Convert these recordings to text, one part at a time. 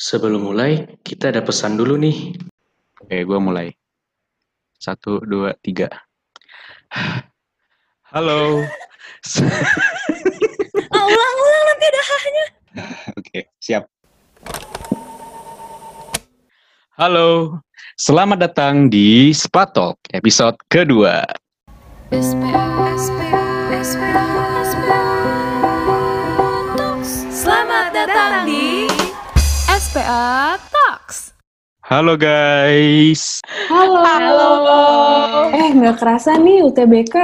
Sebelum mulai, kita ada pesan dulu nih. Oke, gue mulai. Satu, dua, tiga. Halo. Oh, ulang, ulang nanti ada hahnya. Oke, siap. Halo, selamat datang di Spatalk episode kedua. Selamat SPA Talks. Halo guys. Halo. Halo. Eh, nggak kerasa nih UTBK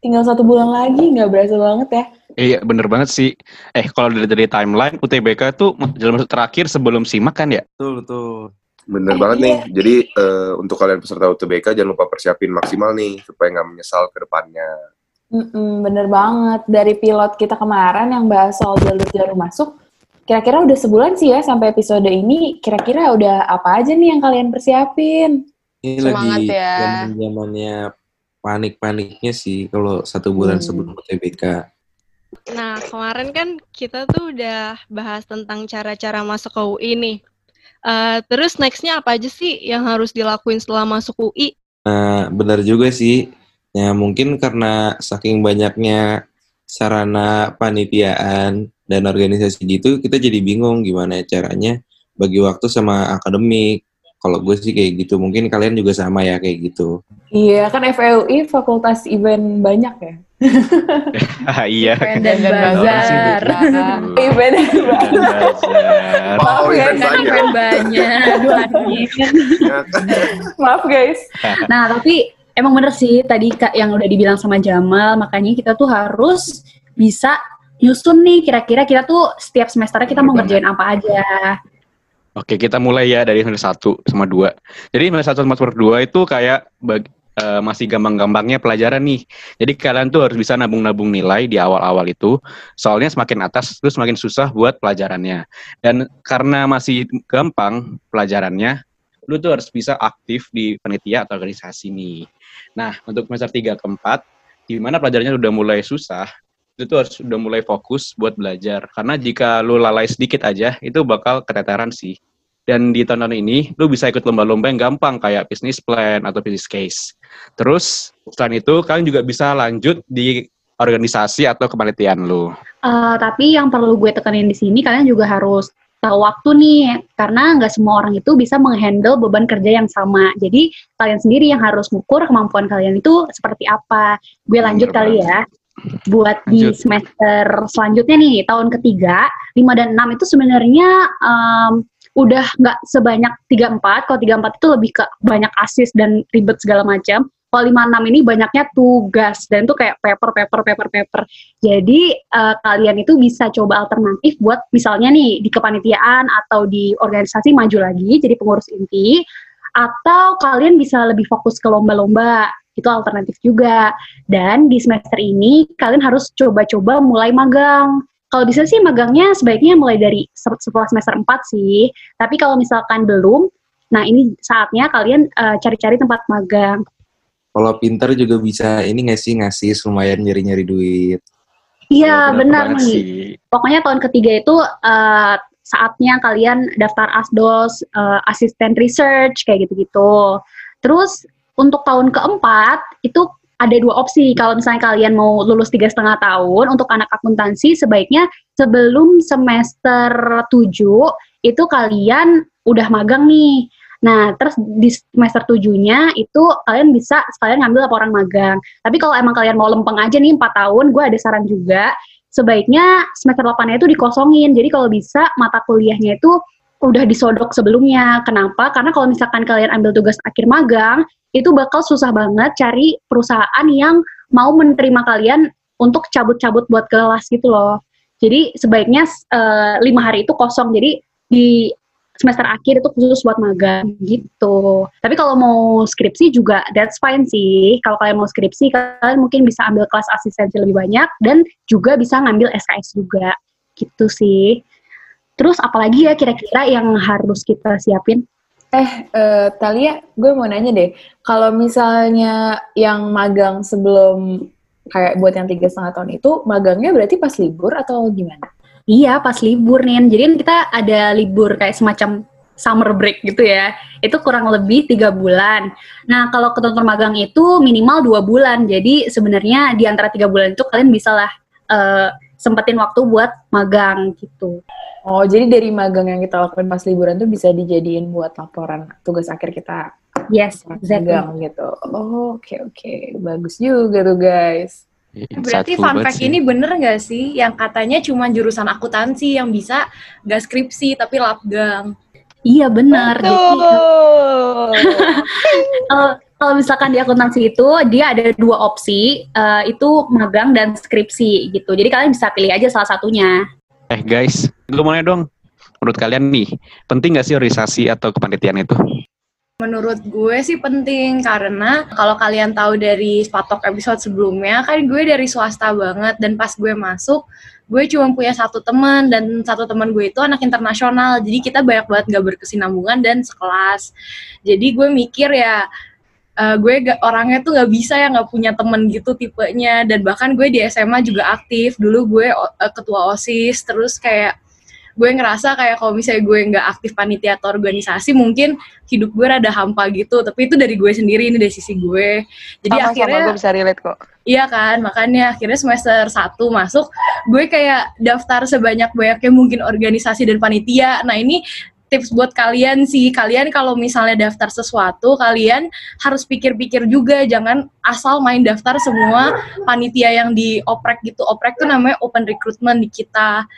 tinggal satu bulan lagi, nggak berasa banget ya. Iya, bener banget sih. Eh, kalau dari, dari timeline, UTBK tuh jalan masuk terakhir sebelum simak kan ya? Betul, betul. Eh, Bener banget iya. nih. Jadi eh, untuk kalian peserta UTBK jangan lupa persiapin maksimal nih supaya nggak menyesal ke depannya. Mm-mm, bener banget. Dari pilot kita kemarin yang bahas soal jalur-jalur masuk, kira-kira udah sebulan sih ya sampai episode ini. Kira-kira udah apa aja nih yang kalian persiapin? Ini Semangat lagi ya. zaman-zamannya panik-paniknya sih kalau satu bulan Hmm. sebelum UTBK. Nah, kemarin kan kita tuh udah bahas tentang cara-cara masuk ke UI nih. Eh, terus nextnya apa aja sih yang harus dilakuin setelah masuk UI? Nah, benar juga sih. Ya, mungkin karena saking banyaknya sarana panitiaan dan organisasi gitu, kita jadi bingung gimana caranya bagi waktu sama akademik. Kalau gue sih kayak gitu, mungkin kalian juga sama ya kayak gitu. Iya, kan FEUI fakultas event banyak ya. Ah, iya. Event dan bazar. Event dan bazar. Maaf ya, Kan banyak. event banyak. Maaf guys. Nah, tapi emang bener sih tadi Kak yang udah dibilang sama Jamal, makanya kita tuh harus bisa nyusun nih kira-kira kita tuh setiap semesternya kita mau Bener ngerjain apa aja. Oke, kita mulai ya dari semester satu sama dua. Jadi semester satu sama semester dua itu kayak bag- eh, masih gampang-gampangnya pelajaran nih. Jadi kalian tuh harus bisa nabung-nabung nilai di awal-awal itu. Soalnya semakin atas terus semakin susah buat pelajarannya. Dan karena masih gampang pelajarannya, lu tuh harus bisa aktif di panitia atau organisasi nih. Nah, untuk semester 3 ke 4, di mana pelajarannya udah mulai susah, itu tuh harus udah mulai fokus buat belajar. Karena jika lu lalai sedikit aja, itu bakal keteteran sih. Dan di tahun ini, lu bisa ikut lomba-lomba yang gampang kayak business plan atau business case. Terus, selain itu, kalian juga bisa lanjut di organisasi atau kepanitiaan lu. Eh, tapi yang perlu gue tekenin di sini kalian juga harus tahu waktu nih karena nggak semua orang itu bisa menghandle beban kerja yang sama. Jadi kalian sendiri yang harus mengukur kemampuan kalian itu seperti apa. Gue lanjut Bener kali banget. ya. Buat di Lanjut. semester selanjutnya nih tahun ketiga 5 dan 6 itu sebenarnya em, udah nggak sebanyak 34. Kalau 34 itu lebih ke banyak asis dan ribet segala macam. Kalau 56 ini banyaknya tugas dan itu kayak paper paper paper paper. Jadi eh, kalian itu bisa coba alternatif buat misalnya nih di kepanitiaan atau di organisasi maju lagi jadi pengurus inti atau kalian bisa lebih fokus ke lomba-lomba itu alternatif juga. Dan di semester ini kalian harus coba-coba mulai magang. Kalau bisa sih magangnya sebaiknya mulai dari se- setelah semester 4 sih. Tapi kalau misalkan belum, nah ini saatnya kalian eh, cari-cari tempat magang. Kalau pinter juga bisa ini nggak sih ngasih lumayan nyari-nyari duit. Iya, benar banget nih. sih. pokoknya tahun ketiga itu eh, saatnya kalian daftar asdos, eh, asisten research kayak gitu-gitu. Terus untuk tahun keempat itu ada dua opsi. Kalau misalnya kalian mau lulus tiga setengah tahun untuk anak akuntansi, sebaiknya sebelum semester 7 itu kalian udah magang nih. Nah, terus di semester tujuhnya itu kalian bisa sekalian ngambil laporan magang. Tapi kalau emang kalian mau lempeng aja nih 4 tahun, gue ada saran juga sebaiknya semester 8-nya itu dikosongin. Jadi kalau bisa mata kuliahnya itu udah disodok sebelumnya. Kenapa? Karena kalau misalkan kalian ambil tugas akhir magang, itu bakal susah banget cari perusahaan yang mau menerima kalian untuk cabut-cabut buat kelas gitu loh. Jadi sebaiknya eh, lima hari itu kosong. Jadi di semester akhir itu khusus buat magang gitu. Tapi kalau mau skripsi juga that's fine sih. Kalau kalian mau skripsi, kalian mungkin bisa ambil kelas asistensi lebih banyak dan juga bisa ngambil SKS juga gitu sih. Terus apalagi ya kira-kira yang harus kita siapin? Eh, eh, Talia, gue mau nanya deh, kalau misalnya yang magang sebelum kayak buat yang tiga setengah tahun itu, magangnya berarti pas libur atau gimana? Iya, pas libur nih. Jadi kan kita ada libur kayak semacam summer break gitu ya. Itu kurang lebih tiga bulan. Nah, kalau ketentuan magang itu minimal dua bulan. Jadi sebenarnya di antara tiga bulan itu kalian bisa lah eh, sempetin waktu buat magang gitu. Oh, jadi dari magang yang kita lakukan pas liburan tuh bisa dijadiin buat laporan tugas akhir kita Yes, exactly. magang gitu. Oh, oke oke. Bagus juga tuh, guys. Berarti fun fact sih. ini bener nggak sih yang katanya cuma jurusan akuntansi yang bisa nggak skripsi tapi labgang? Iya benar. Jadi, Kalau kalau misalkan di akuntansi itu dia ada dua opsi, eh, itu magang dan skripsi gitu. Jadi kalian bisa pilih aja salah satunya. Eh guys, gue nanya dong. Menurut kalian nih, penting gak sih organisasi atau kepanitiaan itu? Menurut gue sih penting karena kalau kalian tahu dari Spatok episode sebelumnya kan gue dari swasta banget dan pas gue masuk gue cuma punya satu teman dan satu teman gue itu anak internasional jadi kita banyak banget gak berkesinambungan dan sekelas jadi gue mikir ya eh, gue ga- orangnya tuh nggak bisa ya nggak punya temen gitu tipenya dan bahkan gue di SMA juga aktif dulu gue eh, ketua osis terus kayak gue ngerasa kayak kalau misalnya gue nggak aktif panitia atau organisasi mungkin hidup gue rada hampa gitu tapi itu dari gue sendiri ini dari sisi gue jadi Sama-sama akhirnya gue bisa relate kok. Iya kan, makanya akhirnya semester 1 masuk, gue kayak daftar sebanyak-banyaknya mungkin organisasi dan panitia. Nah ini tips buat kalian sih, kalian kalau misalnya daftar sesuatu, kalian harus pikir-pikir juga, jangan asal main daftar semua panitia yang dioprek gitu. Oprek tuh namanya open recruitment di kita.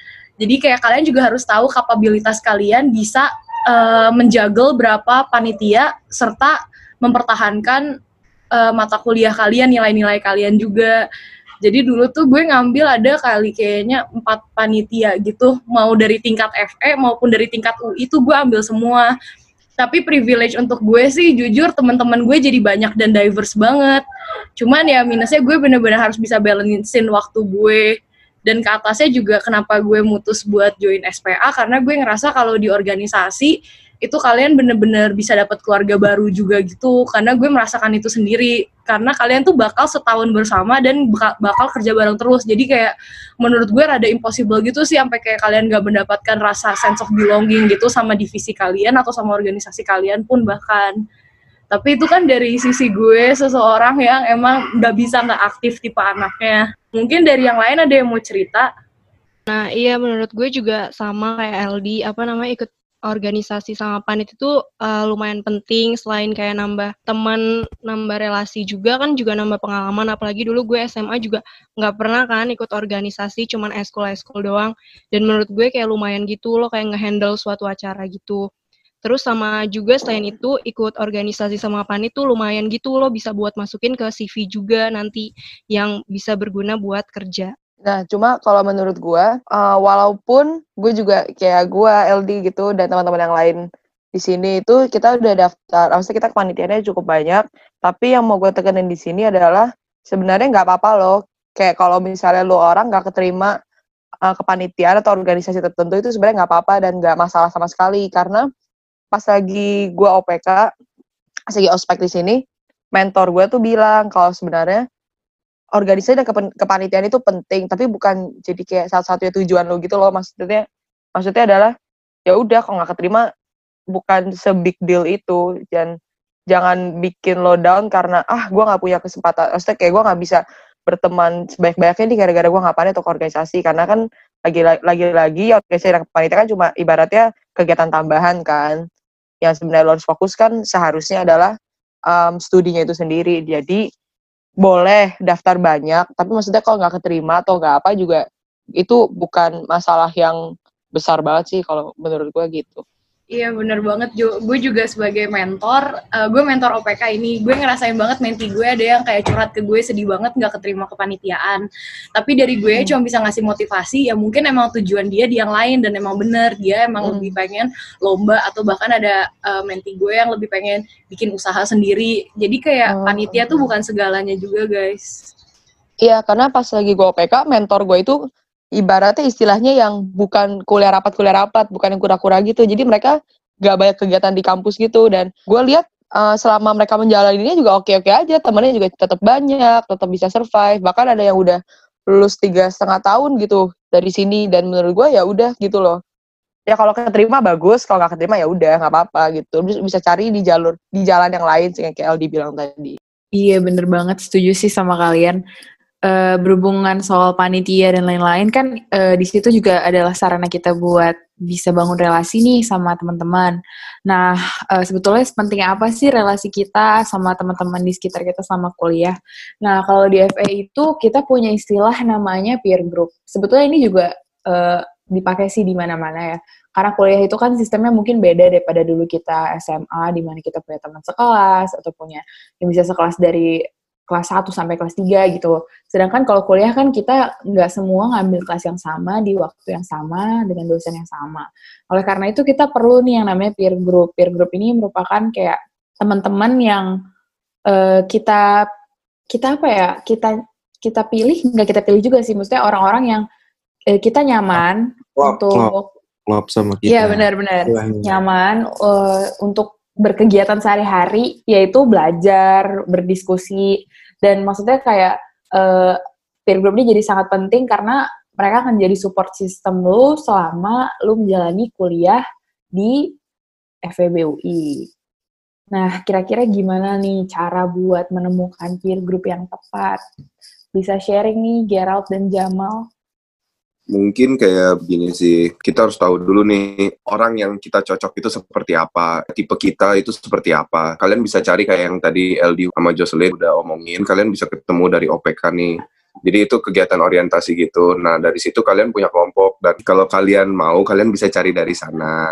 Jadi kayak kalian juga harus tahu kapabilitas kalian bisa eh, menjagel berapa panitia serta mempertahankan eh, mata kuliah kalian, nilai-nilai kalian juga. Jadi dulu tuh gue ngambil ada kali kayaknya empat panitia gitu, mau dari tingkat FE maupun dari tingkat UI itu gue ambil semua. Tapi privilege untuk gue sih jujur teman-teman gue jadi banyak dan diverse banget. Cuman ya minusnya gue bener-bener harus bisa balancein waktu gue dan ke atasnya juga kenapa gue mutus buat join SPA karena gue ngerasa kalau di organisasi itu kalian bener-bener bisa dapat keluarga baru juga gitu. Karena gue merasakan itu sendiri. Karena kalian tuh bakal setahun bersama dan baka- bakal kerja bareng terus. Jadi kayak menurut gue rada impossible gitu sih sampai kayak kalian gak mendapatkan rasa sense of belonging gitu sama divisi kalian atau sama organisasi kalian pun bahkan tapi itu kan dari sisi gue seseorang yang emang nggak bisa nggak aktif tipe anaknya. Mungkin dari yang lain ada yang mau cerita? Nah, iya menurut gue juga sama kayak LD, apa namanya ikut organisasi sama panit itu eh, lumayan penting. Selain kayak nambah teman, nambah relasi juga kan juga nambah pengalaman. Apalagi dulu gue SMA juga nggak pernah kan ikut organisasi cuman eskul eskul doang. Dan menurut gue kayak lumayan gitu loh kayak ngehandle suatu acara gitu. Terus sama juga selain itu ikut organisasi sama panit tuh lumayan gitu loh bisa buat masukin ke CV juga nanti yang bisa berguna buat kerja. Nah, cuma kalau menurut gue, uh, walaupun gue juga kayak gue LD gitu dan teman-teman yang lain di sini itu kita udah daftar, maksudnya kita kepanitiaannya cukup banyak, tapi yang mau gue tekenin di sini adalah sebenarnya nggak apa-apa loh. Kayak kalau misalnya lo orang nggak keterima uh, kepanitiaan atau organisasi tertentu itu sebenarnya nggak apa-apa dan nggak masalah sama sekali karena pas lagi gue OPK, pas lagi ospek di sini, mentor gue tuh bilang kalau sebenarnya organisasi dan kepanitiaan itu penting tapi bukan jadi kayak satu-satunya tujuan lo gitu loh. Maksudnya maksudnya adalah ya udah kalau nggak keterima bukan se big deal itu. Dan jangan bikin lo down karena ah gue nggak punya kesempatan. Maksudnya kayak gue nggak bisa berteman sebaik-baiknya nih gara-gara gue nggak pandai atau organisasi. Karena kan lagi lagi lagi organisasi dan kepanitiaan kan cuma ibaratnya kegiatan tambahan kan yang sebenarnya lo harus fokus kan seharusnya adalah um, studinya itu sendiri jadi boleh daftar banyak, tapi maksudnya kalau nggak keterima atau nggak apa juga itu bukan masalah yang besar banget sih kalau menurut gue gitu. Iya bener banget Jo. Gue juga sebagai mentor, eh, gue mentor OPK ini, gue ngerasain banget menti gue ada yang kayak curhat ke gue sedih banget nggak keterima kepanitiaan. Tapi dari gue cuma bisa ngasih motivasi, ya mungkin emang tujuan dia di yang lain dan emang bener dia emang Hmm. lebih pengen lomba atau bahkan ada eh, menti gue yang lebih pengen bikin usaha sendiri. Jadi kayak Oh. panitia tuh bukan segalanya juga guys. Iya, karena pas lagi gue OPK, mentor gue itu ibaratnya istilahnya yang bukan kuliah rapat kuliah rapat, bukan yang kura-kura gitu. Jadi mereka gak banyak kegiatan di kampus gitu. Dan gue lihat uh, selama mereka menjalaninya juga oke-oke aja, temennya juga tetap banyak, tetap bisa survive. Bahkan ada yang udah lulus tiga setengah tahun gitu dari sini. Dan menurut gue ya udah gitu loh. Ya kalau keterima bagus kalau nggak keterima ya udah nggak apa-apa gitu. Bisa cari di jalur di jalan yang lain sih kayak Aldi bilang tadi. Iya bener banget. Setuju sih sama kalian. Eh, berhubungan soal panitia dan lain-lain kan eh, di situ juga adalah sarana kita buat bisa bangun relasi nih sama teman-teman. Nah eh, sebetulnya penting apa sih relasi kita sama teman-teman di sekitar kita selama kuliah? Nah kalau di FA itu kita punya istilah namanya peer group. Sebetulnya ini juga eh, dipakai sih di mana-mana ya. Karena kuliah itu kan sistemnya mungkin beda daripada dulu kita SMA, di mana kita punya teman sekelas, atau punya yang bisa sekelas dari kelas 1 sampai kelas 3 gitu. Sedangkan kalau kuliah kan kita nggak semua ngambil kelas yang sama, di waktu yang sama, dengan dosen yang sama. Oleh karena itu kita perlu nih yang namanya peer group. Peer group ini merupakan kayak teman-teman yang eh, kita kita apa ya kita kita pilih nggak kita pilih juga sih maksudnya orang-orang yang eh, kita nyaman Klop, untuk klop. klop sama kita. Iya benar-benar Istilahnya. nyaman eh, untuk berkegiatan sehari-hari yaitu belajar, berdiskusi dan maksudnya kayak eh, peer group ini jadi sangat penting karena mereka akan jadi support system lu selama lu menjalani kuliah di FEB UI. Nah, kira-kira gimana nih cara buat menemukan peer group yang tepat? Bisa sharing nih Gerald dan Jamal. Mungkin kayak begini sih, kita harus tahu dulu nih orang yang kita cocok itu seperti apa, tipe kita itu seperti apa. Kalian bisa cari kayak yang tadi LD sama Jocelyn udah omongin, kalian bisa ketemu dari OPK nih. Jadi itu kegiatan orientasi gitu. Nah dari situ kalian punya kelompok dan kalau kalian mau kalian bisa cari dari sana.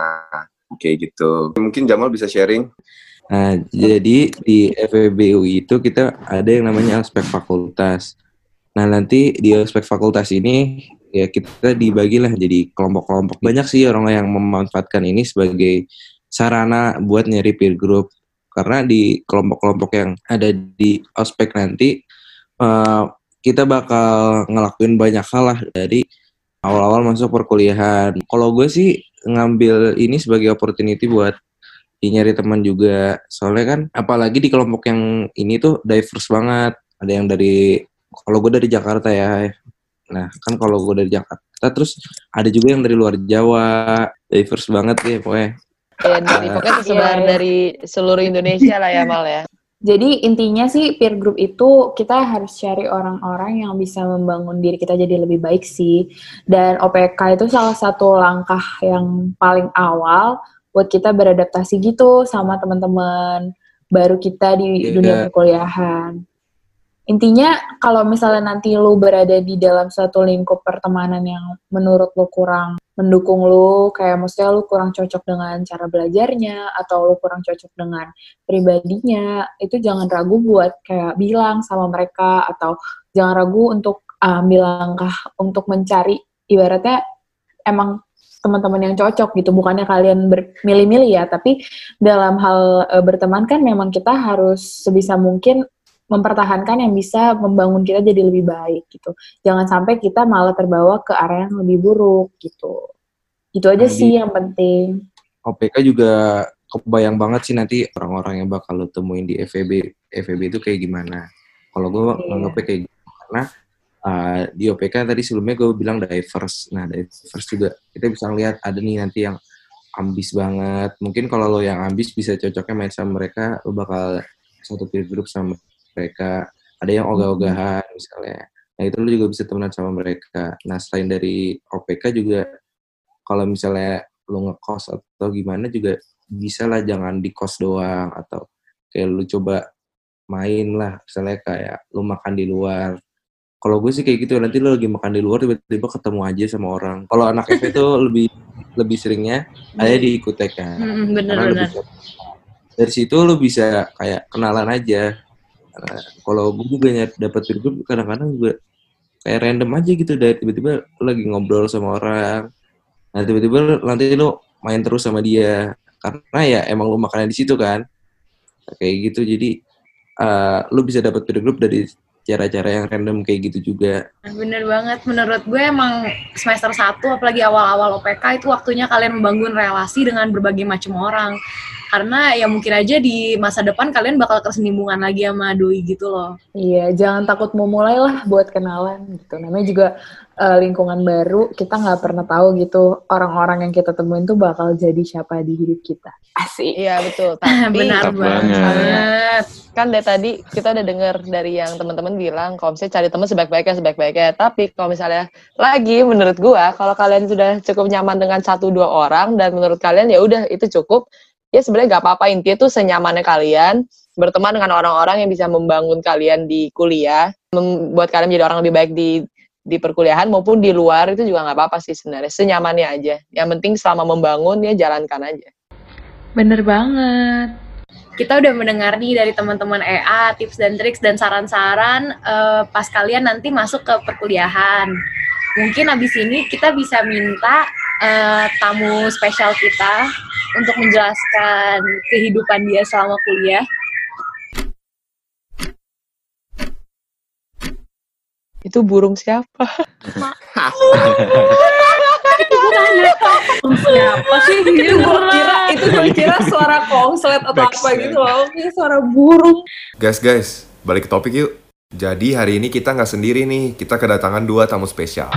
Kayak gitu. Mungkin Jamal bisa sharing. Nah, jadi di FEBUI itu kita ada yang namanya aspek fakultas. Nah, nanti di aspek fakultas ini ya kita dibagilah jadi kelompok-kelompok. Banyak sih orang yang memanfaatkan ini sebagai sarana buat nyari peer group. Karena di kelompok-kelompok yang ada di aspek nanti eh, kita bakal ngelakuin banyak hal lah dari awal-awal masuk perkuliahan. Kalau gue sih ngambil ini sebagai opportunity buat nyari teman juga. Soalnya kan apalagi di kelompok yang ini tuh diverse banget. Ada yang dari kalau gue dari Jakarta ya. Nah, kan kalau gue dari Jakarta terus ada juga yang dari luar Jawa. Diverse banget deh pokoknya. ya dari pokoknya tersebar Iya, iya. dari seluruh Indonesia lah ya Mal ya Jadi intinya sih peer group itu kita harus cari orang-orang yang bisa membangun diri kita jadi lebih baik sih. Dan OPK itu salah satu langkah yang paling awal buat kita beradaptasi gitu sama teman-teman baru kita di Iya. dunia perkuliahan. Intinya kalau misalnya nanti lu berada di dalam suatu lingkup pertemanan yang menurut lu kurang mendukung lu, kayak maksudnya lu kurang cocok dengan cara belajarnya atau lu kurang cocok dengan pribadinya, itu jangan ragu buat kayak bilang sama mereka atau jangan ragu untuk ambil langkah untuk mencari ibaratnya emang teman-teman yang cocok gitu. Bukannya kalian bermilih-milih ya tapi dalam hal e, berteman kan memang kita harus sebisa mungkin mempertahankan yang bisa membangun kita jadi lebih baik gitu jangan sampai kita malah terbawa ke arah yang lebih buruk gitu itu aja Nah, sih di- yang penting OPK juga kebayang banget sih nanti orang-orang yang bakal lo temuin di FEB FEB itu kayak gimana. Kalau gue Iya. nganggapnya kayak gitu karena uh, di OPK tadi sebelumnya gue bilang diverse. Nah diverse juga kita bisa ngeliat ada nih nanti yang ambis banget. Mungkin kalau lo yang ambis bisa cocoknya main sama mereka, lo bakal satu peer group sama mereka. Ada yang ogah-ogahan misalnya. Nah itu lo juga bisa temenan sama mereka. Nah selain dari OPK juga kalau misalnya lu ngekos atau gimana juga bisa lah jangan di kos doang atau kayak lu coba main lah misalnya kayak lu makan di luar kalau gue sih kayak gitu nanti lu lagi makan di luar tiba-tiba ketemu aja sama orang kalau anak FE itu lebih lebih seringnya ada di ikutek kan Mm, Karena lu bener-bener. bisa- dari situ lu bisa kayak kenalan aja kalau gue juga dapat peer group kadang-kadang juga kayak random aja gitu dari tiba-tiba lagi ngobrol sama orang. Nah tiba-tiba nanti lu main terus sama dia. Karena ya emang lu makannya di situ kan. Nah, kayak gitu. Jadi eh, lu bisa dapat peer group dari cara-cara yang random kayak gitu juga. Nah, Bener banget, menurut gue emang semester 1 apalagi awal-awal OPK itu waktunya kalian membangun relasi dengan berbagai macam orang. Karena ya mungkin aja di masa depan kalian bakal kesenambungan lagi sama doi gitu loh Iya, jangan takut mau mulai lah buat kenalan gitu. Namanya juga eh, lingkungan baru, kita nggak pernah tahu gitu orang-orang yang kita temuin tuh bakal jadi siapa di hidup kita. Asik. Iya betul. Tapi benar Mantap banget kan dari tadi kita udah dengar dari yang teman-teman bilang kalau misalnya cari teman sebaik-baiknya sebaik-baiknya. Tapi kalau misalnya lagi menurut gua kalau kalian sudah cukup nyaman dengan satu dua orang dan menurut kalian ya udah itu cukup ya sebenarnya nggak apa-apa intinya tuh senyamannya kalian berteman dengan orang-orang yang bisa membangun kalian di kuliah, membuat kalian menjadi orang lebih baik di di perkuliahan maupun di luar itu juga nggak apa-apa sih sebenarnya senyamannya aja. Yang penting selama membangun ya jalankan aja. Bener banget. Kita udah mendengar nih dari teman-teman EA tips dan triks dan saran-saran eh, pas kalian nanti masuk ke perkuliahan. Mungkin abis ini kita bisa minta eh, tamu spesial kita untuk menjelaskan kehidupan dia selama kuliah. Itu burung siapa? Siapa sih? itu gue kira itu gue kira suara konslet atau apa gitu loh kayak suara burung Guys, guys, balik ke topik yuk. Jadi hari ini kita nggak sendiri nih, kita kedatangan dua tamu spesial.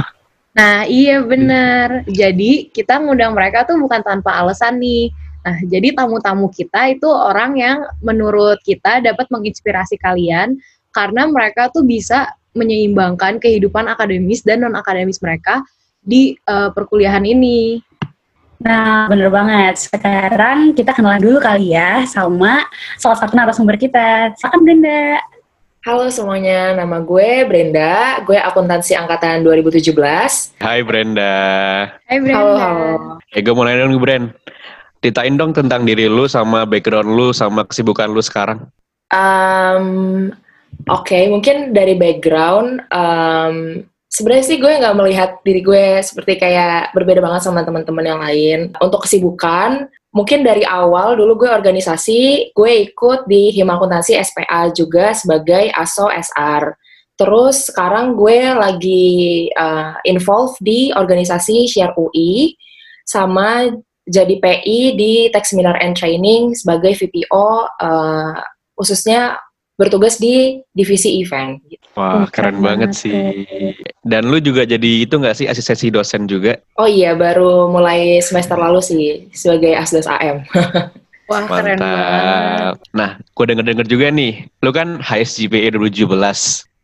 Nah, iya bener. Jadi, kita ngundang mereka tuh bukan tanpa alasan nih. Nah, jadi tamu-tamu kita itu orang yang menurut kita dapat menginspirasi kalian karena mereka tuh bisa menyeimbangkan kehidupan akademis dan non-akademis mereka di eh, perkuliahan ini. Nah, bener banget. Sekarang kita kenalan dulu kali ya sama salah satu narasumber kita. Silakan Brenda. Halo semuanya, nama gue Brenda, gue akuntansi angkatan 2017. Hai Brenda. Hai Brenda. Halo, halo. Eh, gue mau nanya dong nih, Bren. Ceritain dong tentang diri lu sama background lu sama kesibukan lu sekarang. Um, Oke, mungkin dari background, um, sebenarnya sih gue nggak melihat diri gue seperti kayak berbeda banget sama teman-teman yang lain. Untuk kesibukan, mungkin dari awal dulu gue organisasi, gue ikut di Hima Akuntansi SPA juga sebagai ASO SR. Terus sekarang gue lagi uh, involved di organisasi Share UI sama jadi PI di Tech Seminar and Training sebagai VPO uh, khususnya bertugas di divisi event. gitu. Wah, Oh, keren keren banget banget sih. Dan lu juga jadi itu nggak sih asistensi dosen juga? Oh iya, baru mulai semester lalu sih sebagai asdos AM. Wah, keren banget. Nah, gue denger-denger juga nih, lu kan GPA 2017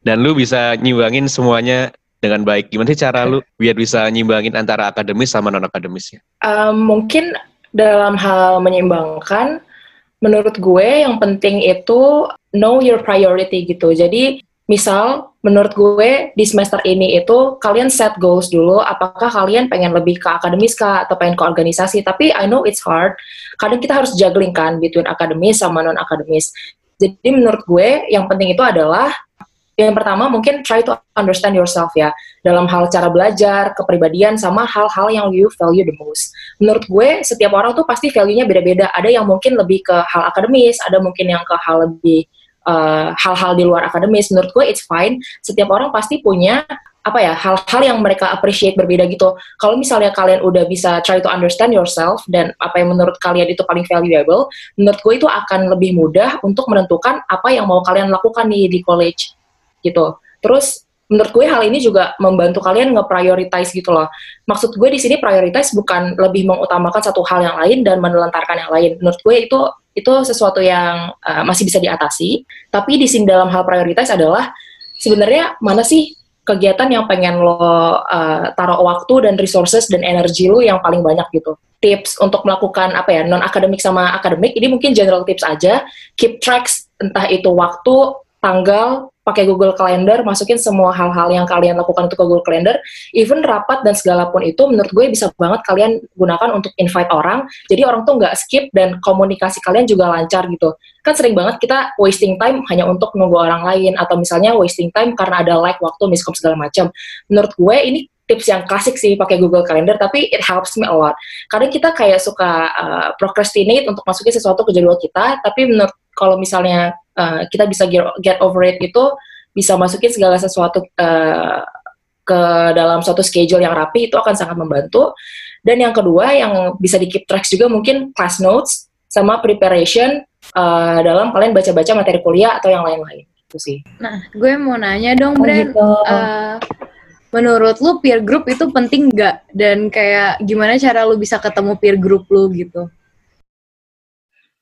dan lu bisa nyimbangin semuanya dengan baik. Gimana sih cara lu biar bisa nyimbangin antara akademis sama non akademisnya? Um, mungkin dalam hal menyeimbangkan, menurut gue yang penting itu know your priority gitu. Jadi misal menurut gue di semester ini itu kalian set goals dulu. Apakah kalian pengen lebih ke akademis kah atau pengen ke organisasi? Tapi I know it's hard. Kadang kita harus juggling kan between akademis sama non akademis. Jadi menurut gue yang penting itu adalah yang pertama mungkin try to understand yourself ya dalam hal cara belajar, kepribadian sama hal-hal yang you value the most. Menurut gue setiap orang tuh pasti value-nya beda-beda. Ada yang mungkin lebih ke hal akademis, ada mungkin yang ke hal lebih uh, hal-hal di luar akademis. Menurut gue it's fine. Setiap orang pasti punya apa ya hal-hal yang mereka appreciate berbeda gitu. Kalau misalnya kalian udah bisa try to understand yourself dan apa yang menurut kalian itu paling valuable, menurut gue itu akan lebih mudah untuk menentukan apa yang mau kalian lakukan nih di college gitu. Terus menurut gue hal ini juga membantu kalian nge-prioritize gitu loh. Maksud gue di sini prioritize bukan lebih mengutamakan satu hal yang lain dan menelantarkan yang lain. Menurut gue itu itu sesuatu yang uh, masih bisa diatasi. Tapi di sini dalam hal prioritize adalah sebenarnya mana sih kegiatan yang pengen lo uh, taruh waktu dan resources dan energi lo yang paling banyak gitu. Tips untuk melakukan apa ya non akademik sama akademik ini mungkin general tips aja. Keep tracks entah itu waktu, tanggal, pakai Google Calendar, masukin semua hal-hal yang kalian lakukan itu ke Google Calendar, even rapat dan segala pun itu menurut gue bisa banget kalian gunakan untuk invite orang, jadi orang tuh nggak skip dan komunikasi kalian juga lancar gitu. Kan sering banget kita wasting time hanya untuk nunggu orang lain, atau misalnya wasting time karena ada like waktu, miskom segala macam. Menurut gue ini tips yang klasik sih pakai Google Calendar, tapi it helps me a lot. Kadang kita kayak suka uh, procrastinate untuk masukin sesuatu ke jadwal kita, tapi menurut kalau misalnya uh, kita bisa get, get over it itu bisa masukin segala sesuatu uh, ke dalam suatu schedule yang rapi itu akan sangat membantu. Dan yang kedua yang bisa di keep tracks juga mungkin class notes sama preparation uh, dalam kalian baca-baca materi kuliah atau yang lain-lain itu sih. Nah, gue mau nanya dong, Oh, Bren. gitu. Eh, menurut lu peer group itu penting nggak? Dan kayak gimana cara lu bisa ketemu peer group lu gitu?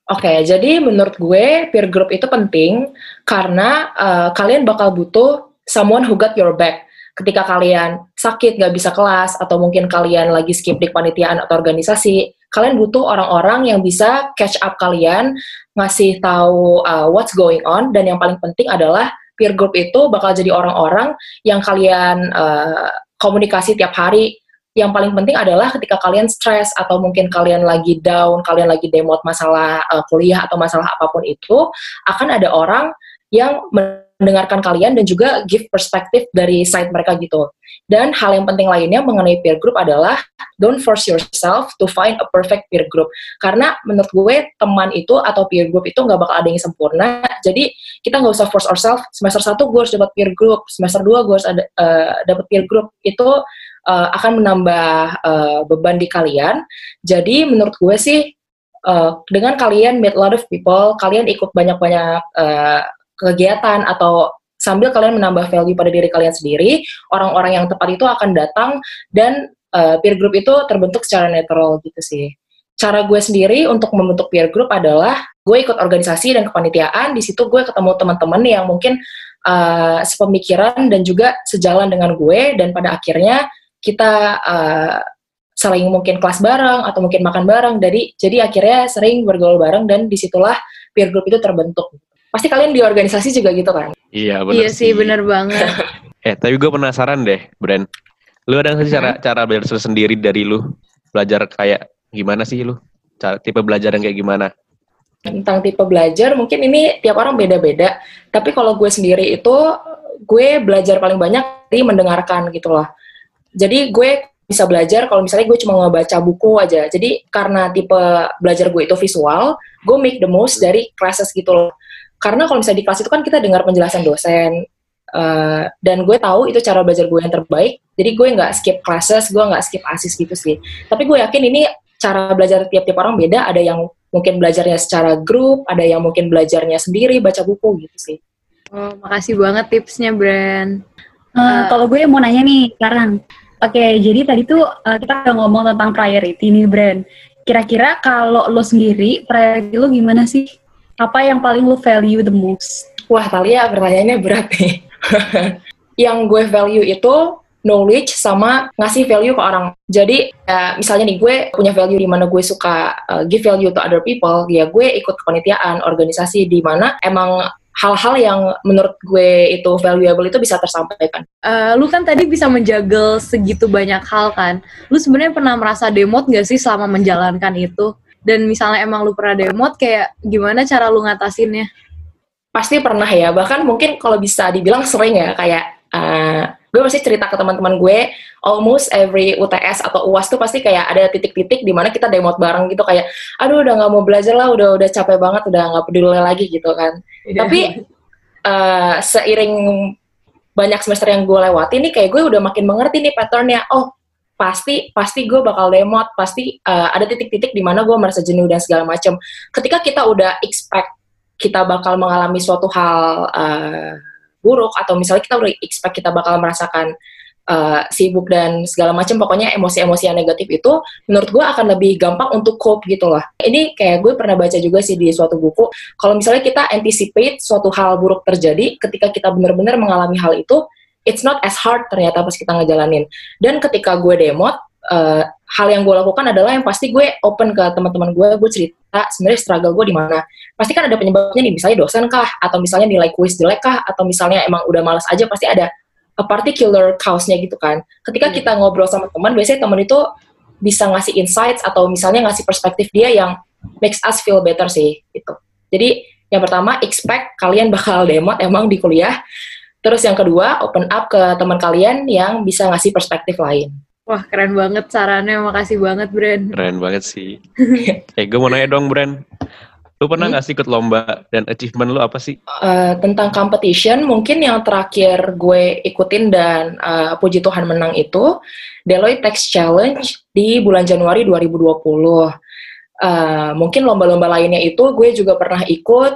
Oke, jadi menurut gue peer group itu penting karena uh, kalian bakal butuh someone who got your back. Ketika kalian sakit, nggak bisa kelas, atau mungkin kalian lagi skip di kepanitiaan atau organisasi, kalian butuh orang-orang yang bisa catch up kalian, ngasih tahu uh, what's going on, dan yang paling penting adalah peer group itu bakal jadi orang-orang yang kalian uh, komunikasi tiap hari, yang paling penting adalah ketika kalian stres atau mungkin kalian lagi down, kalian lagi demot masalah uh, kuliah atau masalah apa pun itu, akan ada orang yang mendengarkan kalian dan juga give perspektif dari side mereka gitu. Dan hal yang penting lainnya mengenai peer group adalah don't force yourself to find a perfect peer group. Karena menurut gue teman itu atau peer group itu nggak bakal ada yang sempurna. Jadi kita nggak usah force ourselves. Semester 1 gue harus dapat peer group, semester 2 gue harus ada uh, dapat peer group. Itu uh, akan menambah uh, beban di kalian. Jadi menurut gue sih uh, dengan kalian meet a lot of people, kalian ikut banyak-banyak uh, kegiatan atau sambil kalian menambah value pada diri kalian sendiri, orang-orang yang tepat itu akan datang dan uh, peer group itu terbentuk secara netral gitu sih. Cara gue sendiri untuk membentuk peer group adalah gue ikut organisasi dan kepanitiaan, di situ gue ketemu teman-teman yang mungkin uh, sepemikiran dan juga sejalan dengan gue dan pada akhirnya kita uh, saling mungkin kelas bareng atau mungkin makan bareng jadi jadi akhirnya sering bergaul bareng dan di situlah peer group itu terbentuk pasti kalian di organisasi juga gitu kan Iya benar Iya sih, bener banget. Eh tapi gue penasaran deh, Bren. Lu ada nggak sih cara cara belajar sendiri dari lu? Belajar kayak gimana sih lu? Cara tipe belajar yang kayak gimana? tentang tipe belajar mungkin ini tiap orang beda-beda tapi kalau gue sendiri itu gue belajar paling banyak dari mendengarkan gitu loh jadi gue bisa belajar kalau misalnya gue cuma ngebaca buku aja. Jadi karena tipe belajar gue itu visual gue make the most dari classes gitu loh. Karena kalau misalnya di kelas itu kan kita dengar penjelasan dosen uh, dan gue tahu itu cara belajar gue yang terbaik. Jadi gue nggak skip classes gue nggak skip asis gitu sih. Tapi gue yakin ini cara belajar tiap-tiap orang beda. Ada yang mungkin belajarnya secara grup ada yang mungkin belajarnya sendiri baca buku gitu sih. Oh, makasih banget tipsnya, Bren. Eh, kalau gue mau nanya nih sekarang. Oke, jadi tadi tuh eh, kita udah ngomong tentang priority nih, Brand. Kira-kira kalau lo sendiri, priority lo gimana sih? Apa yang paling lo value the most? Wah, Talia pertanyaannya berat nih. yang gue value itu knowledge sama ngasih value ke orang. Jadi eh, misalnya nih gue punya value di mana gue suka eh, give value to other people, ya gue ikut kepanitiaan, organisasi di mana emang hal-hal yang menurut gue itu valuable itu bisa tersampaikan. Eh, lu kan tadi bisa menjagal segitu banyak hal kan. Lu sebenarnya pernah merasa demot gak sih selama menjalankan itu? Dan misalnya emang lu pernah demot, kayak gimana cara lu ngatasinnya? Pasti pernah ya, bahkan mungkin kalau bisa dibilang sering ya, kayak uh, gue pasti cerita ke teman-teman gue, almost every UTS atau UAS tuh pasti kayak ada titik-titik di mana kita demot bareng gitu, kayak aduh udah nggak mau belajar lah, udah udah capek banget, udah nggak peduli lagi gitu kan. Tapi uh, seiring banyak semester yang gue lewati nih, kayak gue udah makin mengerti nih patternnya, oh pasti pasti gue bakal demot, pasti uh, ada titik-titik di mana gue merasa jenuh dan segala macam. Ketika kita udah expect kita bakal mengalami suatu hal uh, buruk atau misalnya kita udah expect kita bakal merasakan uh, sibuk dan segala macam pokoknya emosi-emosi yang negatif itu menurut gue akan lebih gampang untuk cope gitu loh. Ini kayak gue pernah baca juga sih di suatu buku kalau misalnya kita anticipate suatu hal buruk terjadi ketika kita benar-benar mengalami hal itu it's not as hard ternyata pas kita ngejalanin. Dan ketika gue demot uh, hal yang gue lakukan adalah yang pasti gue open ke teman-teman gue, gue cerita sebenarnya struggle gue di mana. Pasti kan ada penyebabnya nih, misalnya dosen kah, atau misalnya nilai kuis jelek kah, atau misalnya emang udah males aja, pasti ada a particular cause-nya gitu kan. Ketika kita ngobrol sama teman, biasanya teman itu bisa ngasih insights atau misalnya ngasih perspektif dia yang makes us feel better sih gitu. Jadi yang pertama expect kalian bakal demot emang di kuliah. Terus yang kedua open up ke teman kalian yang bisa ngasih perspektif lain. Wah, keren banget sarannya. Makasih banget, Bren. Keren banget sih. eh, gue mau nanya dong, Bren. Lu pernah nggak sih ikut lomba dan achievement lu apa sih? Uh, tentang competition, mungkin yang terakhir gue ikutin dan uh, puji Tuhan menang itu Deloitte Tax Challenge di bulan Januari 2020. uh, mungkin lomba-lomba lainnya itu gue juga pernah ikut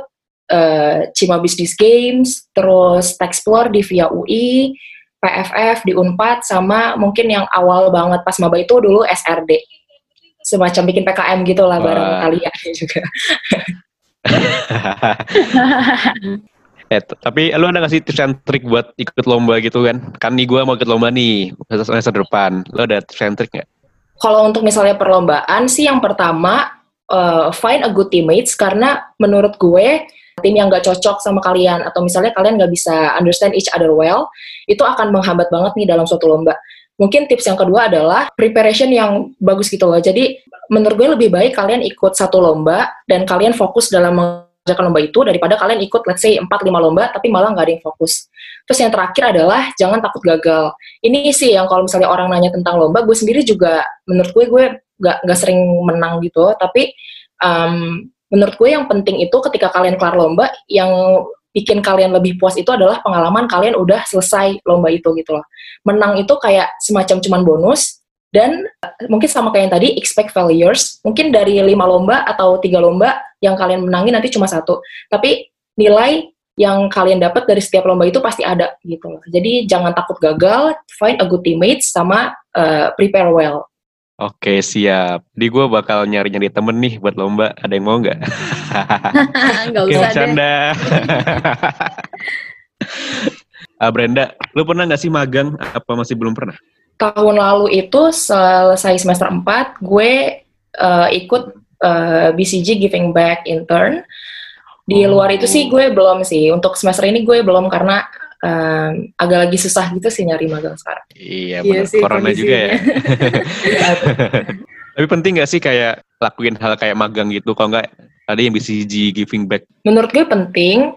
uh, Cima Business Games, terus Texplore di Via UI, PFF di Unpad, sama mungkin yang awal banget pas maba itu dulu SRD. Semacam bikin PKM gitu lah bareng Wah. kalian juga. Eh, tapi lu ada gak sih tips and trik buat ikut lomba gitu kan? Kan nih gue mau ikut lomba nih semester depan. Lu ada tips and trik gak? Kalau untuk misalnya perlombaan sih yang pertama uh, find a good teammates karena menurut gue tim yang gak cocok sama kalian atau misalnya kalian gak bisa understand each other well itu akan menghambat banget nih dalam suatu lomba. Mungkin tips yang kedua adalah preparation yang bagus gitu loh. Jadi menurut gue lebih baik kalian ikut satu lomba dan kalian fokus dalam mengerjakan lomba itu daripada kalian ikut let's say 4-5 lomba tapi malah nggak ada yang fokus. Terus yang terakhir adalah jangan takut gagal. Ini sih yang kalau misalnya orang nanya tentang lomba, gue sendiri juga menurut gue gue nggak nggak sering menang gitu. Tapi um, menurut gue yang penting itu ketika kalian kelar lomba, yang bikin kalian lebih puas itu adalah pengalaman kalian udah selesai lomba itu gitu loh. Menang itu kayak semacam cuman bonus dan eh, mungkin sama kayak yang tadi expect failures. Mungkin dari lima lomba atau tiga lomba yang kalian menangi nanti cuma satu. Tapi nilai yang kalian dapat dari setiap lomba itu pasti ada gitu loh. Jadi jangan takut gagal, find a good teammates sama uh, prepare well. Oke siap. Di gue bakal nyari-nyari temen nih buat lomba. Ada yang mau nggak? Nggak Oke usah deh. bercanda. Ah, Brenda, lu pernah nggak sih magang? Apa masih belum pernah? Tahun lalu itu selesai semester 4, gue uh, ikut uh, BCG Giving Back Intern. Di luar itu sih gue belum sih. Untuk semester ini gue belum karena um, agak lagi susah gitu sih nyari magang sekarang. Iya Iya benar. sih, Corona juga ya. Tapi penting nggak sih kayak lakuin hal kayak magang gitu? Kalau nggak ada yang BCG giving back. Menurut gue penting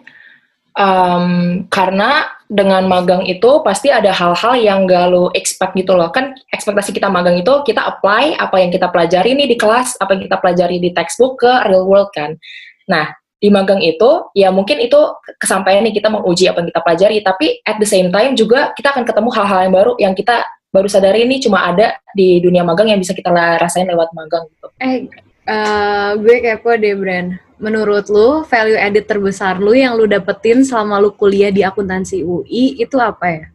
um, karena dengan magang itu pasti ada hal-hal yang gak lo expect gitu loh. Kan ekspektasi kita magang itu kita apply apa yang kita pelajari nih di kelas, apa yang kita pelajari di textbook ke real world kan. Nah, di magang itu ya mungkin itu kesampaian nih kita menguji apa yang kita pelajari, tapi at the same time juga kita akan ketemu hal-hal yang baru yang kita baru sadari ini cuma ada di dunia magang yang bisa kita rasain lewat magang gitu. Eh, eh, gue kepo deh, Bran. Menurut lu, value added terbesar lu yang lu dapetin selama lu kuliah di akuntansi UI itu apa ya?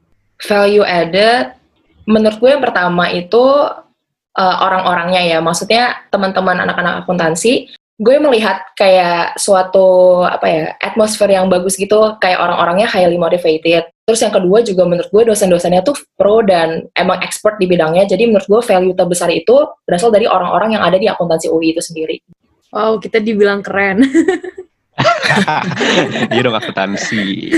value added menurut gue yang pertama itu uh, orang-orangnya ya maksudnya teman-teman anak-anak akuntansi gue melihat kayak suatu apa ya atmosfer yang bagus gitu kayak orang-orangnya highly motivated terus yang kedua juga menurut gue dosen-dosennya tuh pro dan emang expert di bidangnya jadi menurut gue value terbesar itu berasal dari orang-orang yang ada di akuntansi UI itu sendiri Wow, kita dibilang keren. Iya dong akuntansi.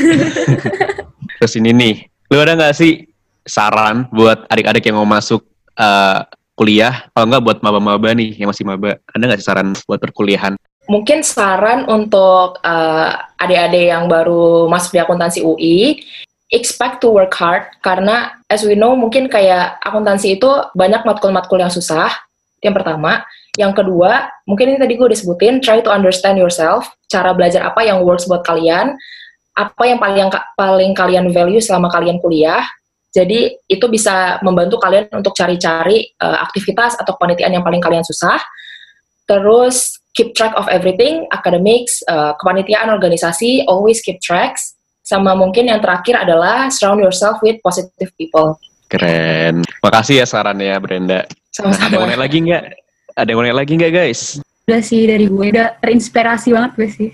Terus ini nih, lu ada nggak sih saran buat adik-adik yang mau masuk eh, kuliah? Kalau nggak buat maba-maba nih yang masih maba, ada nggak saran buat perkuliahan? mungkin saran untuk uh, adik-adik yang baru masuk di akuntansi UI expect to work hard karena as we know mungkin kayak akuntansi itu banyak matkul-matkul yang susah yang pertama yang kedua mungkin ini tadi gue udah sebutin try to understand yourself cara belajar apa yang works buat kalian apa yang paling paling kalian value selama kalian kuliah jadi itu bisa membantu kalian untuk cari-cari uh, aktivitas atau kepanitiaan yang paling kalian susah terus keep track of everything, academics, uh, kepanitiaan, organisasi, always keep tracks. Sama mungkin yang terakhir adalah surround yourself with positive people. Keren. Makasih ya sarannya Brenda. Sama-sama. Ada yang mau nanya lagi nggak? Ada yang mau nanya lagi nggak guys? Udah sih dari gue udah terinspirasi banget gue sih.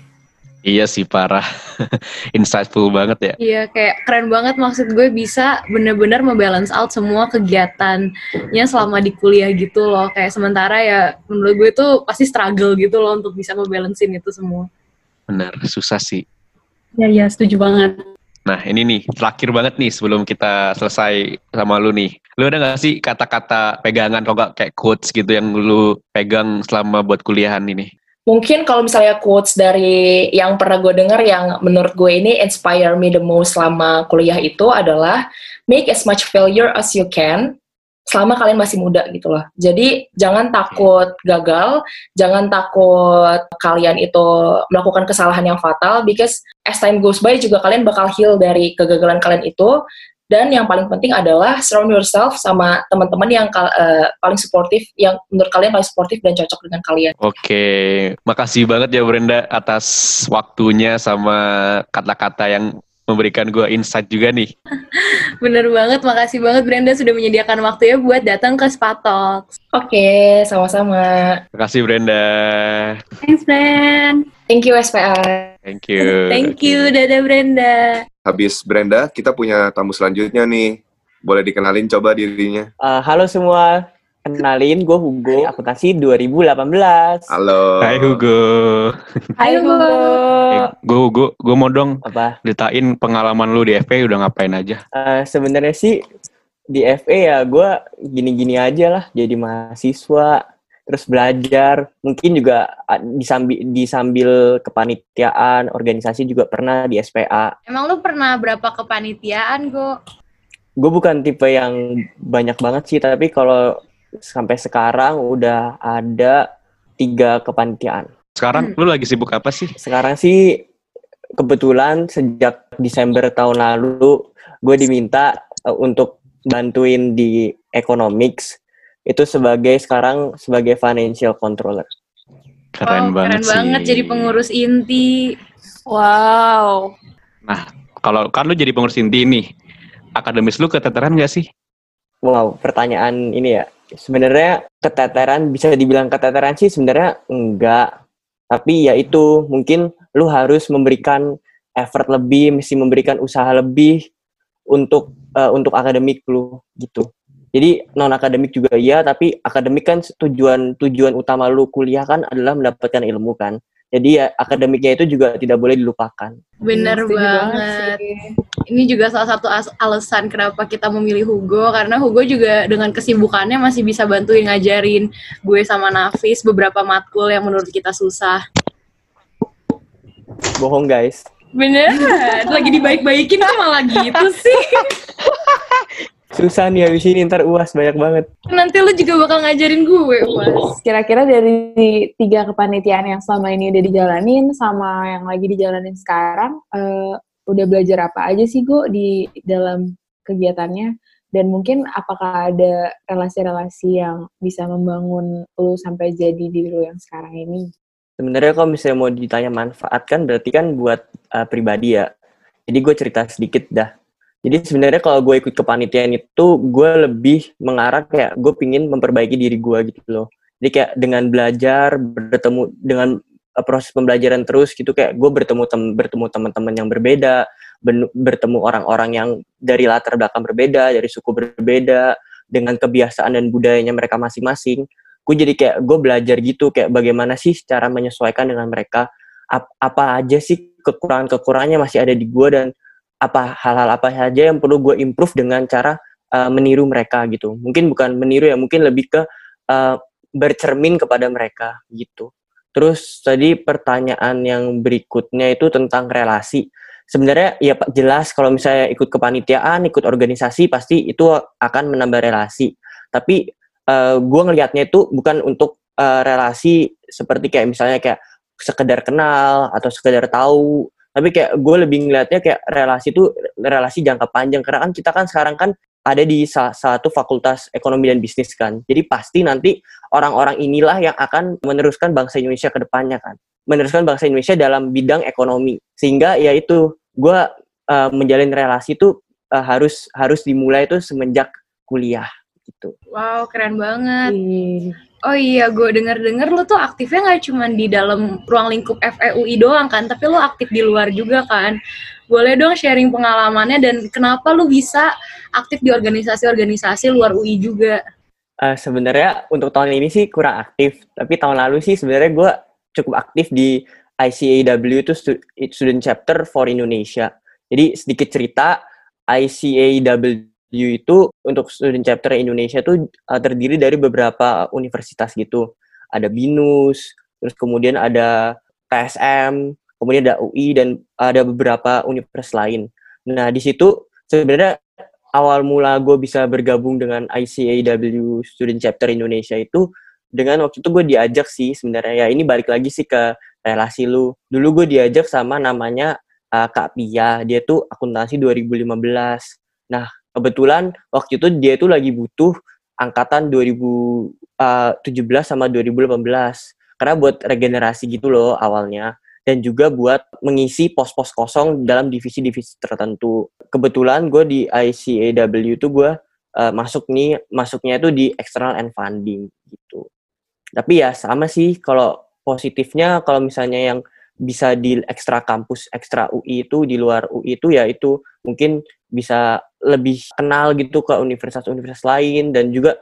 Iya sih parah. Insightful banget ya. Iya, kayak keren banget maksud gue bisa bener-bener membalance out semua kegiatannya selama di kuliah gitu loh. Kayak sementara ya menurut gue tuh pasti struggle gitu loh untuk bisa ngebalancein itu semua. Benar, susah sih. Ya ya setuju banget. Nah ini nih, terakhir banget nih sebelum kita selesai sama lu nih. Lu ada gak sih kata-kata pegangan kalau nggak kayak quotes gitu yang lu pegang selama buat kuliahan ini? Mungkin kalau misalnya quotes dari yang pernah gue denger yang menurut gue ini inspire me the most selama kuliah itu adalah make as much failure as you can selama kalian masih muda gitu loh. Jadi jangan takut gagal, jangan takut kalian itu melakukan kesalahan yang fatal because as time goes by juga kalian bakal heal dari kegagalan kalian itu Dan yang paling penting adalah surround yourself sama teman-teman yang eh, paling suportif, yang menurut kalian paling suportif dan cocok dengan kalian. Oke, makasih banget ya Brenda atas waktunya sama kata-kata yang memberikan gue insight juga nih. Bener banget, makasih banget Brenda sudah menyediakan waktunya buat datang ke Spatok. Oke, sama-sama. Makasih Brenda. Thanks, friend. Thank you SPA. Thank you. Thank you, dadah Brenda. Habis Brenda, kita punya tamu selanjutnya nih. Boleh dikenalin coba dirinya. Uh, halo semua, kenalin gue Hugo, akuntansi 2018. Halo. Hai Hugo. Hai, Hugo. Eh, gue Hugo, gue mau dong Apa? ceritain pengalaman lu di FP udah ngapain aja. Uh, Sebenarnya sih di FE ya gue gini-gini aja lah, jadi mahasiswa, terus belajar. Mungkin juga disambil, disambil kepanitiaan, organisasi juga pernah di SPA. Emang lu pernah berapa kepanitiaan, Go? Gue bukan tipe yang banyak banget sih, tapi kalau sampai sekarang udah ada tiga kepanitiaan. Sekarang lu lagi sibuk apa sih? Sekarang sih kebetulan sejak Desember tahun lalu gue diminta uh, untuk bantuin di economics itu sebagai sekarang sebagai financial controller. Keren Oh, banget keren sih. banget jadi pengurus inti. Wow. Nah, kalau kan lu jadi pengurus inti nih, akademis lu keteteran gak sih? Wow, pertanyaan ini ya. Sebenarnya keteteran bisa dibilang keteteran sih sebenarnya enggak. Tapi ya itu mungkin lu harus memberikan effort lebih, mesti memberikan usaha lebih untuk eh, untuk akademik lu gitu. Jadi non akademik juga iya, tapi akademik kan tujuan tujuan utama lu kuliah kan adalah mendapatkan ilmu kan. Jadi ya akademiknya itu juga tidak boleh dilupakan. Bener Setuju banget. sih. Ini juga salah satu as- alasan kenapa kita memilih Hugo karena Hugo juga dengan kesibukannya masih bisa bantuin ngajarin gue sama Nafis beberapa matkul yang menurut kita susah. Bohong guys. Beneran, lagi dibaik-baikin kok malah gitu sih. Susah nih habis ini ntar uas banyak banget. Nanti lu juga bakal ngajarin gue, Mas. Kira-kira dari tiga kepanitiaan yang selama ini udah dijalanin sama yang lagi dijalanin sekarang, eh, udah belajar apa aja sih Go di dalam kegiatannya? Dan mungkin apakah ada relasi-relasi yang bisa membangun lu sampai jadi diri lu yang sekarang ini? Sebenarnya kalau misalnya mau ditanya manfaat kan berarti kan buat uh, pribadi ya. Jadi gue cerita sedikit dah. Jadi sebenarnya kalau gue ikut kepanitiaan itu gue lebih mengarah kayak gue pingin memperbaiki diri gue gitu loh. Jadi kayak dengan belajar bertemu dengan uh, proses pembelajaran terus gitu kayak gue bertemu tem bertemu teman-teman yang berbeda, bertemu orang-orang yang dari latar belakang berbeda, dari suku berbeda, dengan kebiasaan dan budayanya mereka masing-masing gue jadi kayak gue belajar gitu kayak bagaimana sih cara menyesuaikan dengan mereka Ap- apa aja sih kekurangan-kekurangannya masih ada di gue dan apa hal-hal apa saja yang perlu gue improve dengan cara uh, meniru mereka gitu. Mungkin bukan meniru ya mungkin lebih ke uh, bercermin kepada mereka gitu. Terus tadi pertanyaan yang berikutnya itu tentang relasi. Sebenarnya ya Pak jelas kalau misalnya ikut kepanitiaan ikut organisasi pasti itu akan menambah relasi. Tapi uh, gue ngelihatnya itu bukan untuk uh, relasi seperti kayak misalnya kayak sekedar kenal atau sekedar tahu tapi kayak gue lebih ngelihatnya kayak relasi itu relasi jangka panjang. Karena kan kita kan sekarang kan ada di salah satu fakultas ekonomi dan bisnis kan. Jadi pasti nanti orang-orang inilah yang akan meneruskan bangsa Indonesia ke depannya kan. Meneruskan bangsa Indonesia dalam bidang ekonomi. Sehingga ya itu gue uh, menjalin relasi itu uh, harus harus dimulai itu semenjak kuliah gitu. Wow, keren banget. Oh iya, gue denger-denger lu tuh aktifnya nggak cuma di dalam ruang lingkup FEUI doang kan, tapi lu aktif di luar juga kan. Boleh dong sharing pengalamannya dan kenapa lu bisa aktif di organisasi-organisasi luar UI juga? Uh, sebenarnya untuk tahun ini sih kurang aktif, tapi tahun lalu sih sebenarnya gue cukup aktif di ICAW itu stu- Student Chapter for Indonesia. Jadi sedikit cerita, ICAW itu untuk Student Chapter Indonesia itu uh, terdiri dari beberapa universitas gitu. Ada BINUS, terus kemudian ada TSM, kemudian ada UI dan ada beberapa universitas lain. Nah di situ sebenarnya awal mula gue bisa bergabung dengan ICAW Student Chapter Indonesia itu dengan waktu itu gue diajak sih sebenarnya ya ini balik lagi sih ke relasi lu. Dulu gue diajak sama namanya uh, Kak Pia, dia tuh akuntansi 2015. Nah, kebetulan waktu itu dia itu lagi butuh angkatan 2017 sama 2018 karena buat regenerasi gitu loh awalnya dan juga buat mengisi pos-pos kosong dalam divisi-divisi tertentu. Kebetulan gue di ICAW itu gue uh, masuk nih masuknya itu di external and funding gitu. Tapi ya sama sih kalau positifnya kalau misalnya yang bisa di ekstra kampus, ekstra UI itu di luar UI itu ya itu mungkin bisa lebih kenal gitu ke universitas-universitas lain dan juga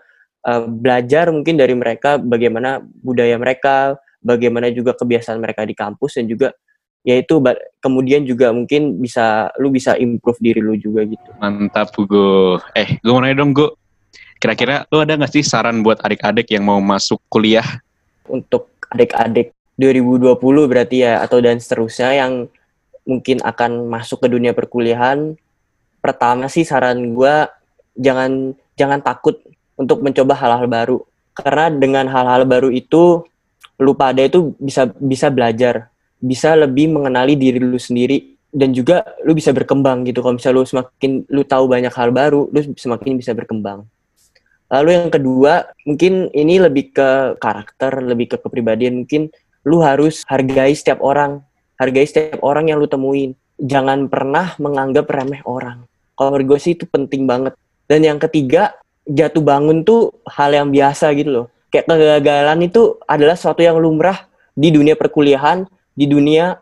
uh, belajar mungkin dari mereka bagaimana budaya mereka, bagaimana juga kebiasaan mereka di kampus dan juga yaitu kemudian juga mungkin bisa lu bisa improve diri lu juga gitu. Mantap Hugo. Eh, gue mau nanya dong, Gue. Kira-kira lu ada gak sih saran buat adik-adik yang mau masuk kuliah? Untuk adik-adik 2020 berarti ya atau dan seterusnya yang mungkin akan masuk ke dunia perkuliahan, pertama sih saran gue jangan jangan takut untuk mencoba hal-hal baru. Karena dengan hal-hal baru itu lu pada itu bisa bisa belajar, bisa lebih mengenali diri lu sendiri dan juga lu bisa berkembang gitu. Kalau misalnya lu semakin lu tahu banyak hal baru, lu semakin bisa berkembang. Lalu yang kedua, mungkin ini lebih ke karakter, lebih ke kepribadian. Mungkin lu harus hargai setiap orang, hargai setiap orang yang lu temuin. Jangan pernah menganggap remeh orang. Kalau menurut gue sih itu penting banget. Dan yang ketiga, jatuh bangun tuh hal yang biasa gitu loh. Kayak kegagalan itu adalah sesuatu yang lumrah di dunia perkuliahan, di dunia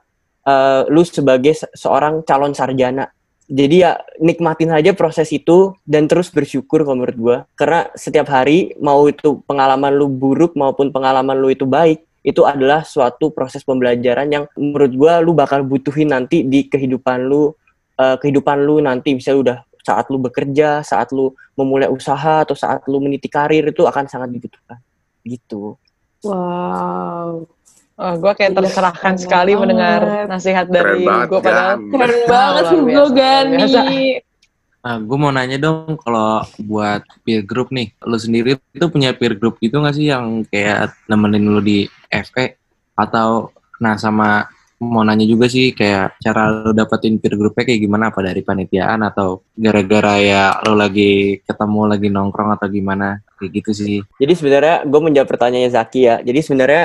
uh, lu sebagai se seorang calon sarjana. Jadi ya nikmatin aja proses itu dan terus bersyukur kalau menurut gue. Karena setiap hari mau itu pengalaman lu buruk maupun pengalaman lu itu baik, itu adalah suatu proses pembelajaran yang menurut gue lu bakal butuhin nanti di kehidupan lu, uh, kehidupan lu nanti bisa udah saat lu bekerja, saat lu memulai usaha atau saat lu meniti karir itu akan sangat dibutuhkan. Gitu. Wow. Oh, gue kayak terserahkan sekali banget. mendengar nasihat dari gue padahal keren banget gue Gani. Nah, gue mau nanya dong kalau buat peer group nih, lu sendiri itu punya peer group gitu gak sih yang kayak nemenin lu di FE atau nah sama mau nanya juga sih kayak cara lo dapetin peer groupnya kayak gimana apa dari panitiaan atau gara-gara ya lo lagi ketemu lagi nongkrong atau gimana kayak gitu sih. Jadi sebenarnya gue menjawab pertanyaannya Zaki ya. Jadi sebenarnya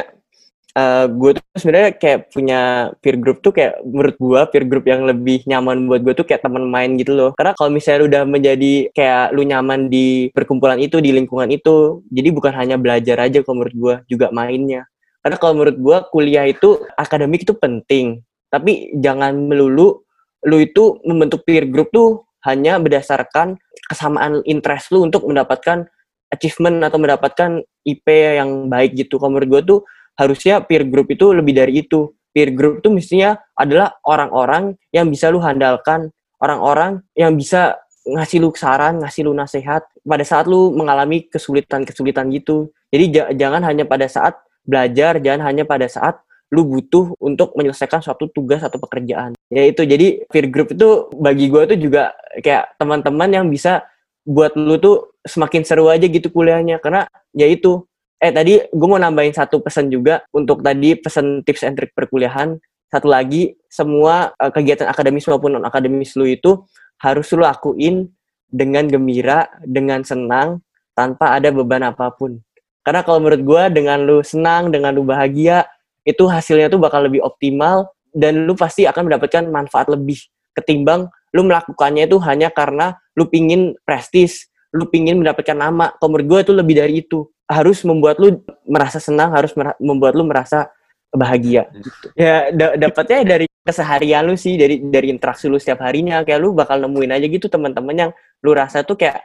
uh, gue tuh sebenarnya kayak punya peer group tuh kayak menurut gue peer group yang lebih nyaman buat gue tuh kayak teman main gitu loh. Karena kalau misalnya udah menjadi kayak lu nyaman di perkumpulan itu di lingkungan itu, jadi bukan hanya belajar aja kalau menurut gue juga mainnya. Karena kalau menurut gue kuliah itu akademik itu penting, tapi jangan melulu lu itu membentuk peer group tuh hanya berdasarkan kesamaan interest lu untuk mendapatkan achievement atau mendapatkan IP yang baik gitu. Kalau menurut gue tuh harusnya peer group itu lebih dari itu. Peer group tuh mestinya adalah orang-orang yang bisa lu handalkan, orang-orang yang bisa ngasih lu saran, ngasih lu nasihat pada saat lu mengalami kesulitan-kesulitan gitu. Jadi jangan hanya pada saat belajar jangan hanya pada saat lu butuh untuk menyelesaikan suatu tugas atau pekerjaan. Ya itu jadi peer group itu bagi gue tuh juga kayak teman-teman yang bisa buat lu tuh semakin seru aja gitu kuliahnya karena ya itu eh tadi gue mau nambahin satu pesan juga untuk tadi pesan tips and trick perkuliahan. Satu lagi semua uh, kegiatan akademis maupun non akademis lu itu harus lu lakuin dengan gembira dengan senang tanpa ada beban apa pun. Karena kalau menurut gue dengan lu senang, dengan lu bahagia, itu hasilnya tuh bakal lebih optimal dan lu pasti akan mendapatkan manfaat lebih ketimbang lu melakukannya itu hanya karena lu pingin prestis, lu pingin mendapatkan nama. Kalau menurut gue itu lebih dari itu. Harus membuat lu merasa senang, harus membuat lu merasa bahagia. Gitu. Ya da dapatnya dari keseharian lu sih, dari dari interaksi lu setiap harinya. Kayak lu bakal nemuin aja gitu teman-teman yang lu rasa tuh kayak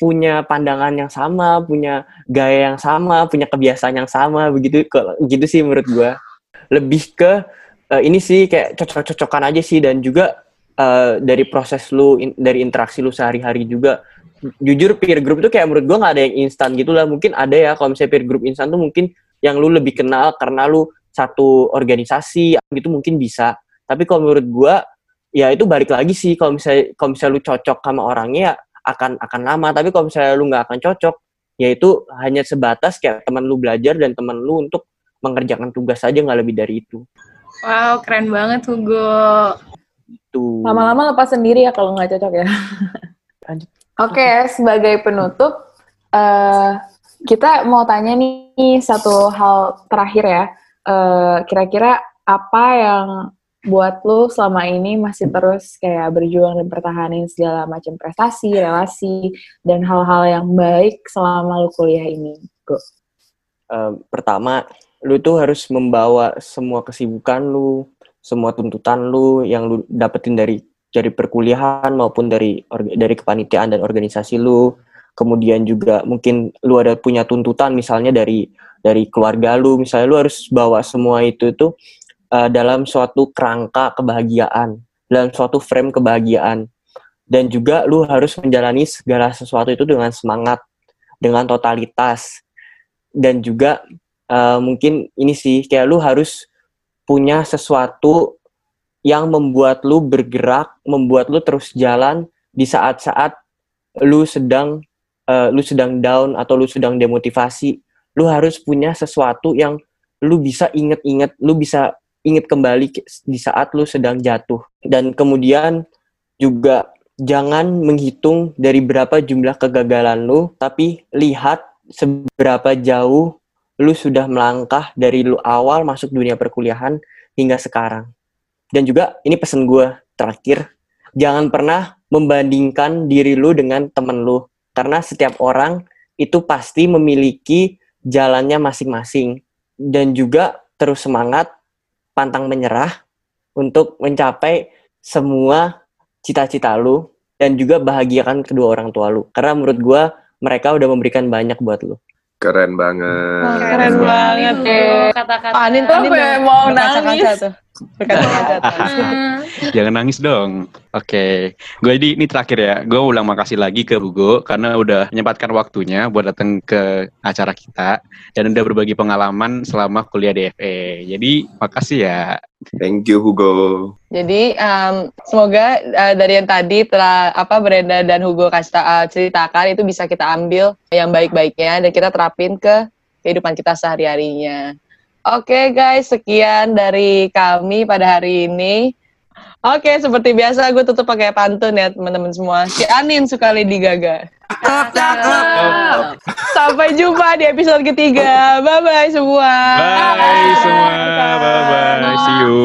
punya pandangan yang sama, punya gaya yang sama, punya kebiasaan yang sama, begitu gitu sih menurut gue. Lebih ke uh, ini sih kayak cocok-cocokan aja sih dan juga uh, dari proses lu, in, dari interaksi lu sehari-hari juga. Jujur peer group tuh kayak menurut gue nggak ada yang instan gitu lah. Mungkin ada ya kalau misalnya peer group instan tuh mungkin yang lu lebih kenal karena lu satu organisasi gitu mungkin bisa. Tapi kalau menurut gue ya itu balik lagi sih kalau misalnya kalau misalnya lu cocok sama orangnya ya akan akan lama tapi kalau misalnya lu nggak akan cocok ya itu hanya sebatas kayak teman lu belajar dan teman lu untuk mengerjakan tugas saja nggak lebih dari itu wow keren banget Hugo tuh lama-lama lepas sendiri ya kalau nggak cocok ya lanjut. Oke, sebagai penutup, eh kita mau tanya nih satu hal terakhir ya. Eh, Kira-kira apa yang buat lu selama ini masih terus kayak berjuang dan pertahanin segala macam prestasi, relasi, dan hal-hal yang baik selama lu kuliah ini? Go. Eh, pertama, lu tuh harus membawa semua kesibukan lu, semua tuntutan lu yang lu dapetin dari dari perkuliahan maupun dari dari kepanitiaan dan organisasi lu. Kemudian juga mungkin lu ada punya tuntutan misalnya dari dari keluarga lu, misalnya lu harus bawa semua itu tuh eh, dalam suatu kerangka kebahagiaan, dalam suatu frame kebahagiaan. Dan juga lu harus menjalani segala sesuatu itu dengan semangat, dengan totalitas. Dan juga eh, mungkin ini sih kayak lu harus punya sesuatu yang membuat lu bergerak, membuat lu terus jalan di saat-saat lu sedang eh, lu sedang down atau lu sedang demotivasi. Lu harus punya sesuatu yang lu bisa inget-inget, lu bisa inget kembali ke- di saat lu sedang jatuh. Dan kemudian juga jangan menghitung dari berapa jumlah kegagalan lu, tapi lihat seberapa jauh lu sudah melangkah dari lu awal masuk dunia perkuliahan hingga sekarang. Dan juga ini pesan gue terakhir, jangan pernah membandingkan diri lu dengan temen lu. Karena setiap orang itu pasti memiliki jalannya masing-masing. Dan juga terus semangat, pantang menyerah untuk mencapai semua cita-cita lu dan juga bahagiakan kedua orang tua lu. Karena menurut gue mereka udah memberikan banyak buat lu. Keren banget. Keren banget tuh. Kata-kata. Anin Sampai Anin mau nangis. tuh. Berkaca-kaca tuh. Jangan nangis dong. Oke, gue jadi ini terakhir ya. Gue ulang makasih lagi ke Hugo karena udah menyempatkan waktunya buat datang ke acara kita dan udah berbagi pengalaman selama kuliah di FE. Jadi makasih ya. Thank you Hugo. Jadi em, semoga eh, dari yang tadi telah apa Brenda dan Hugo kasih eh, ceritakan itu bisa kita ambil yang baik-baiknya dan kita terapin ke kehidupan kita sehari-harinya. Oke guys, sekian dari kami pada hari ini. Oke, seperti biasa gue tutup pakai pantun ya teman-teman semua. Si Anin suka Lady Gaga. Cakep. Sampai jumpa di episode ketiga. Bye-bye semua. Bye. semua. Bye-bye. See you.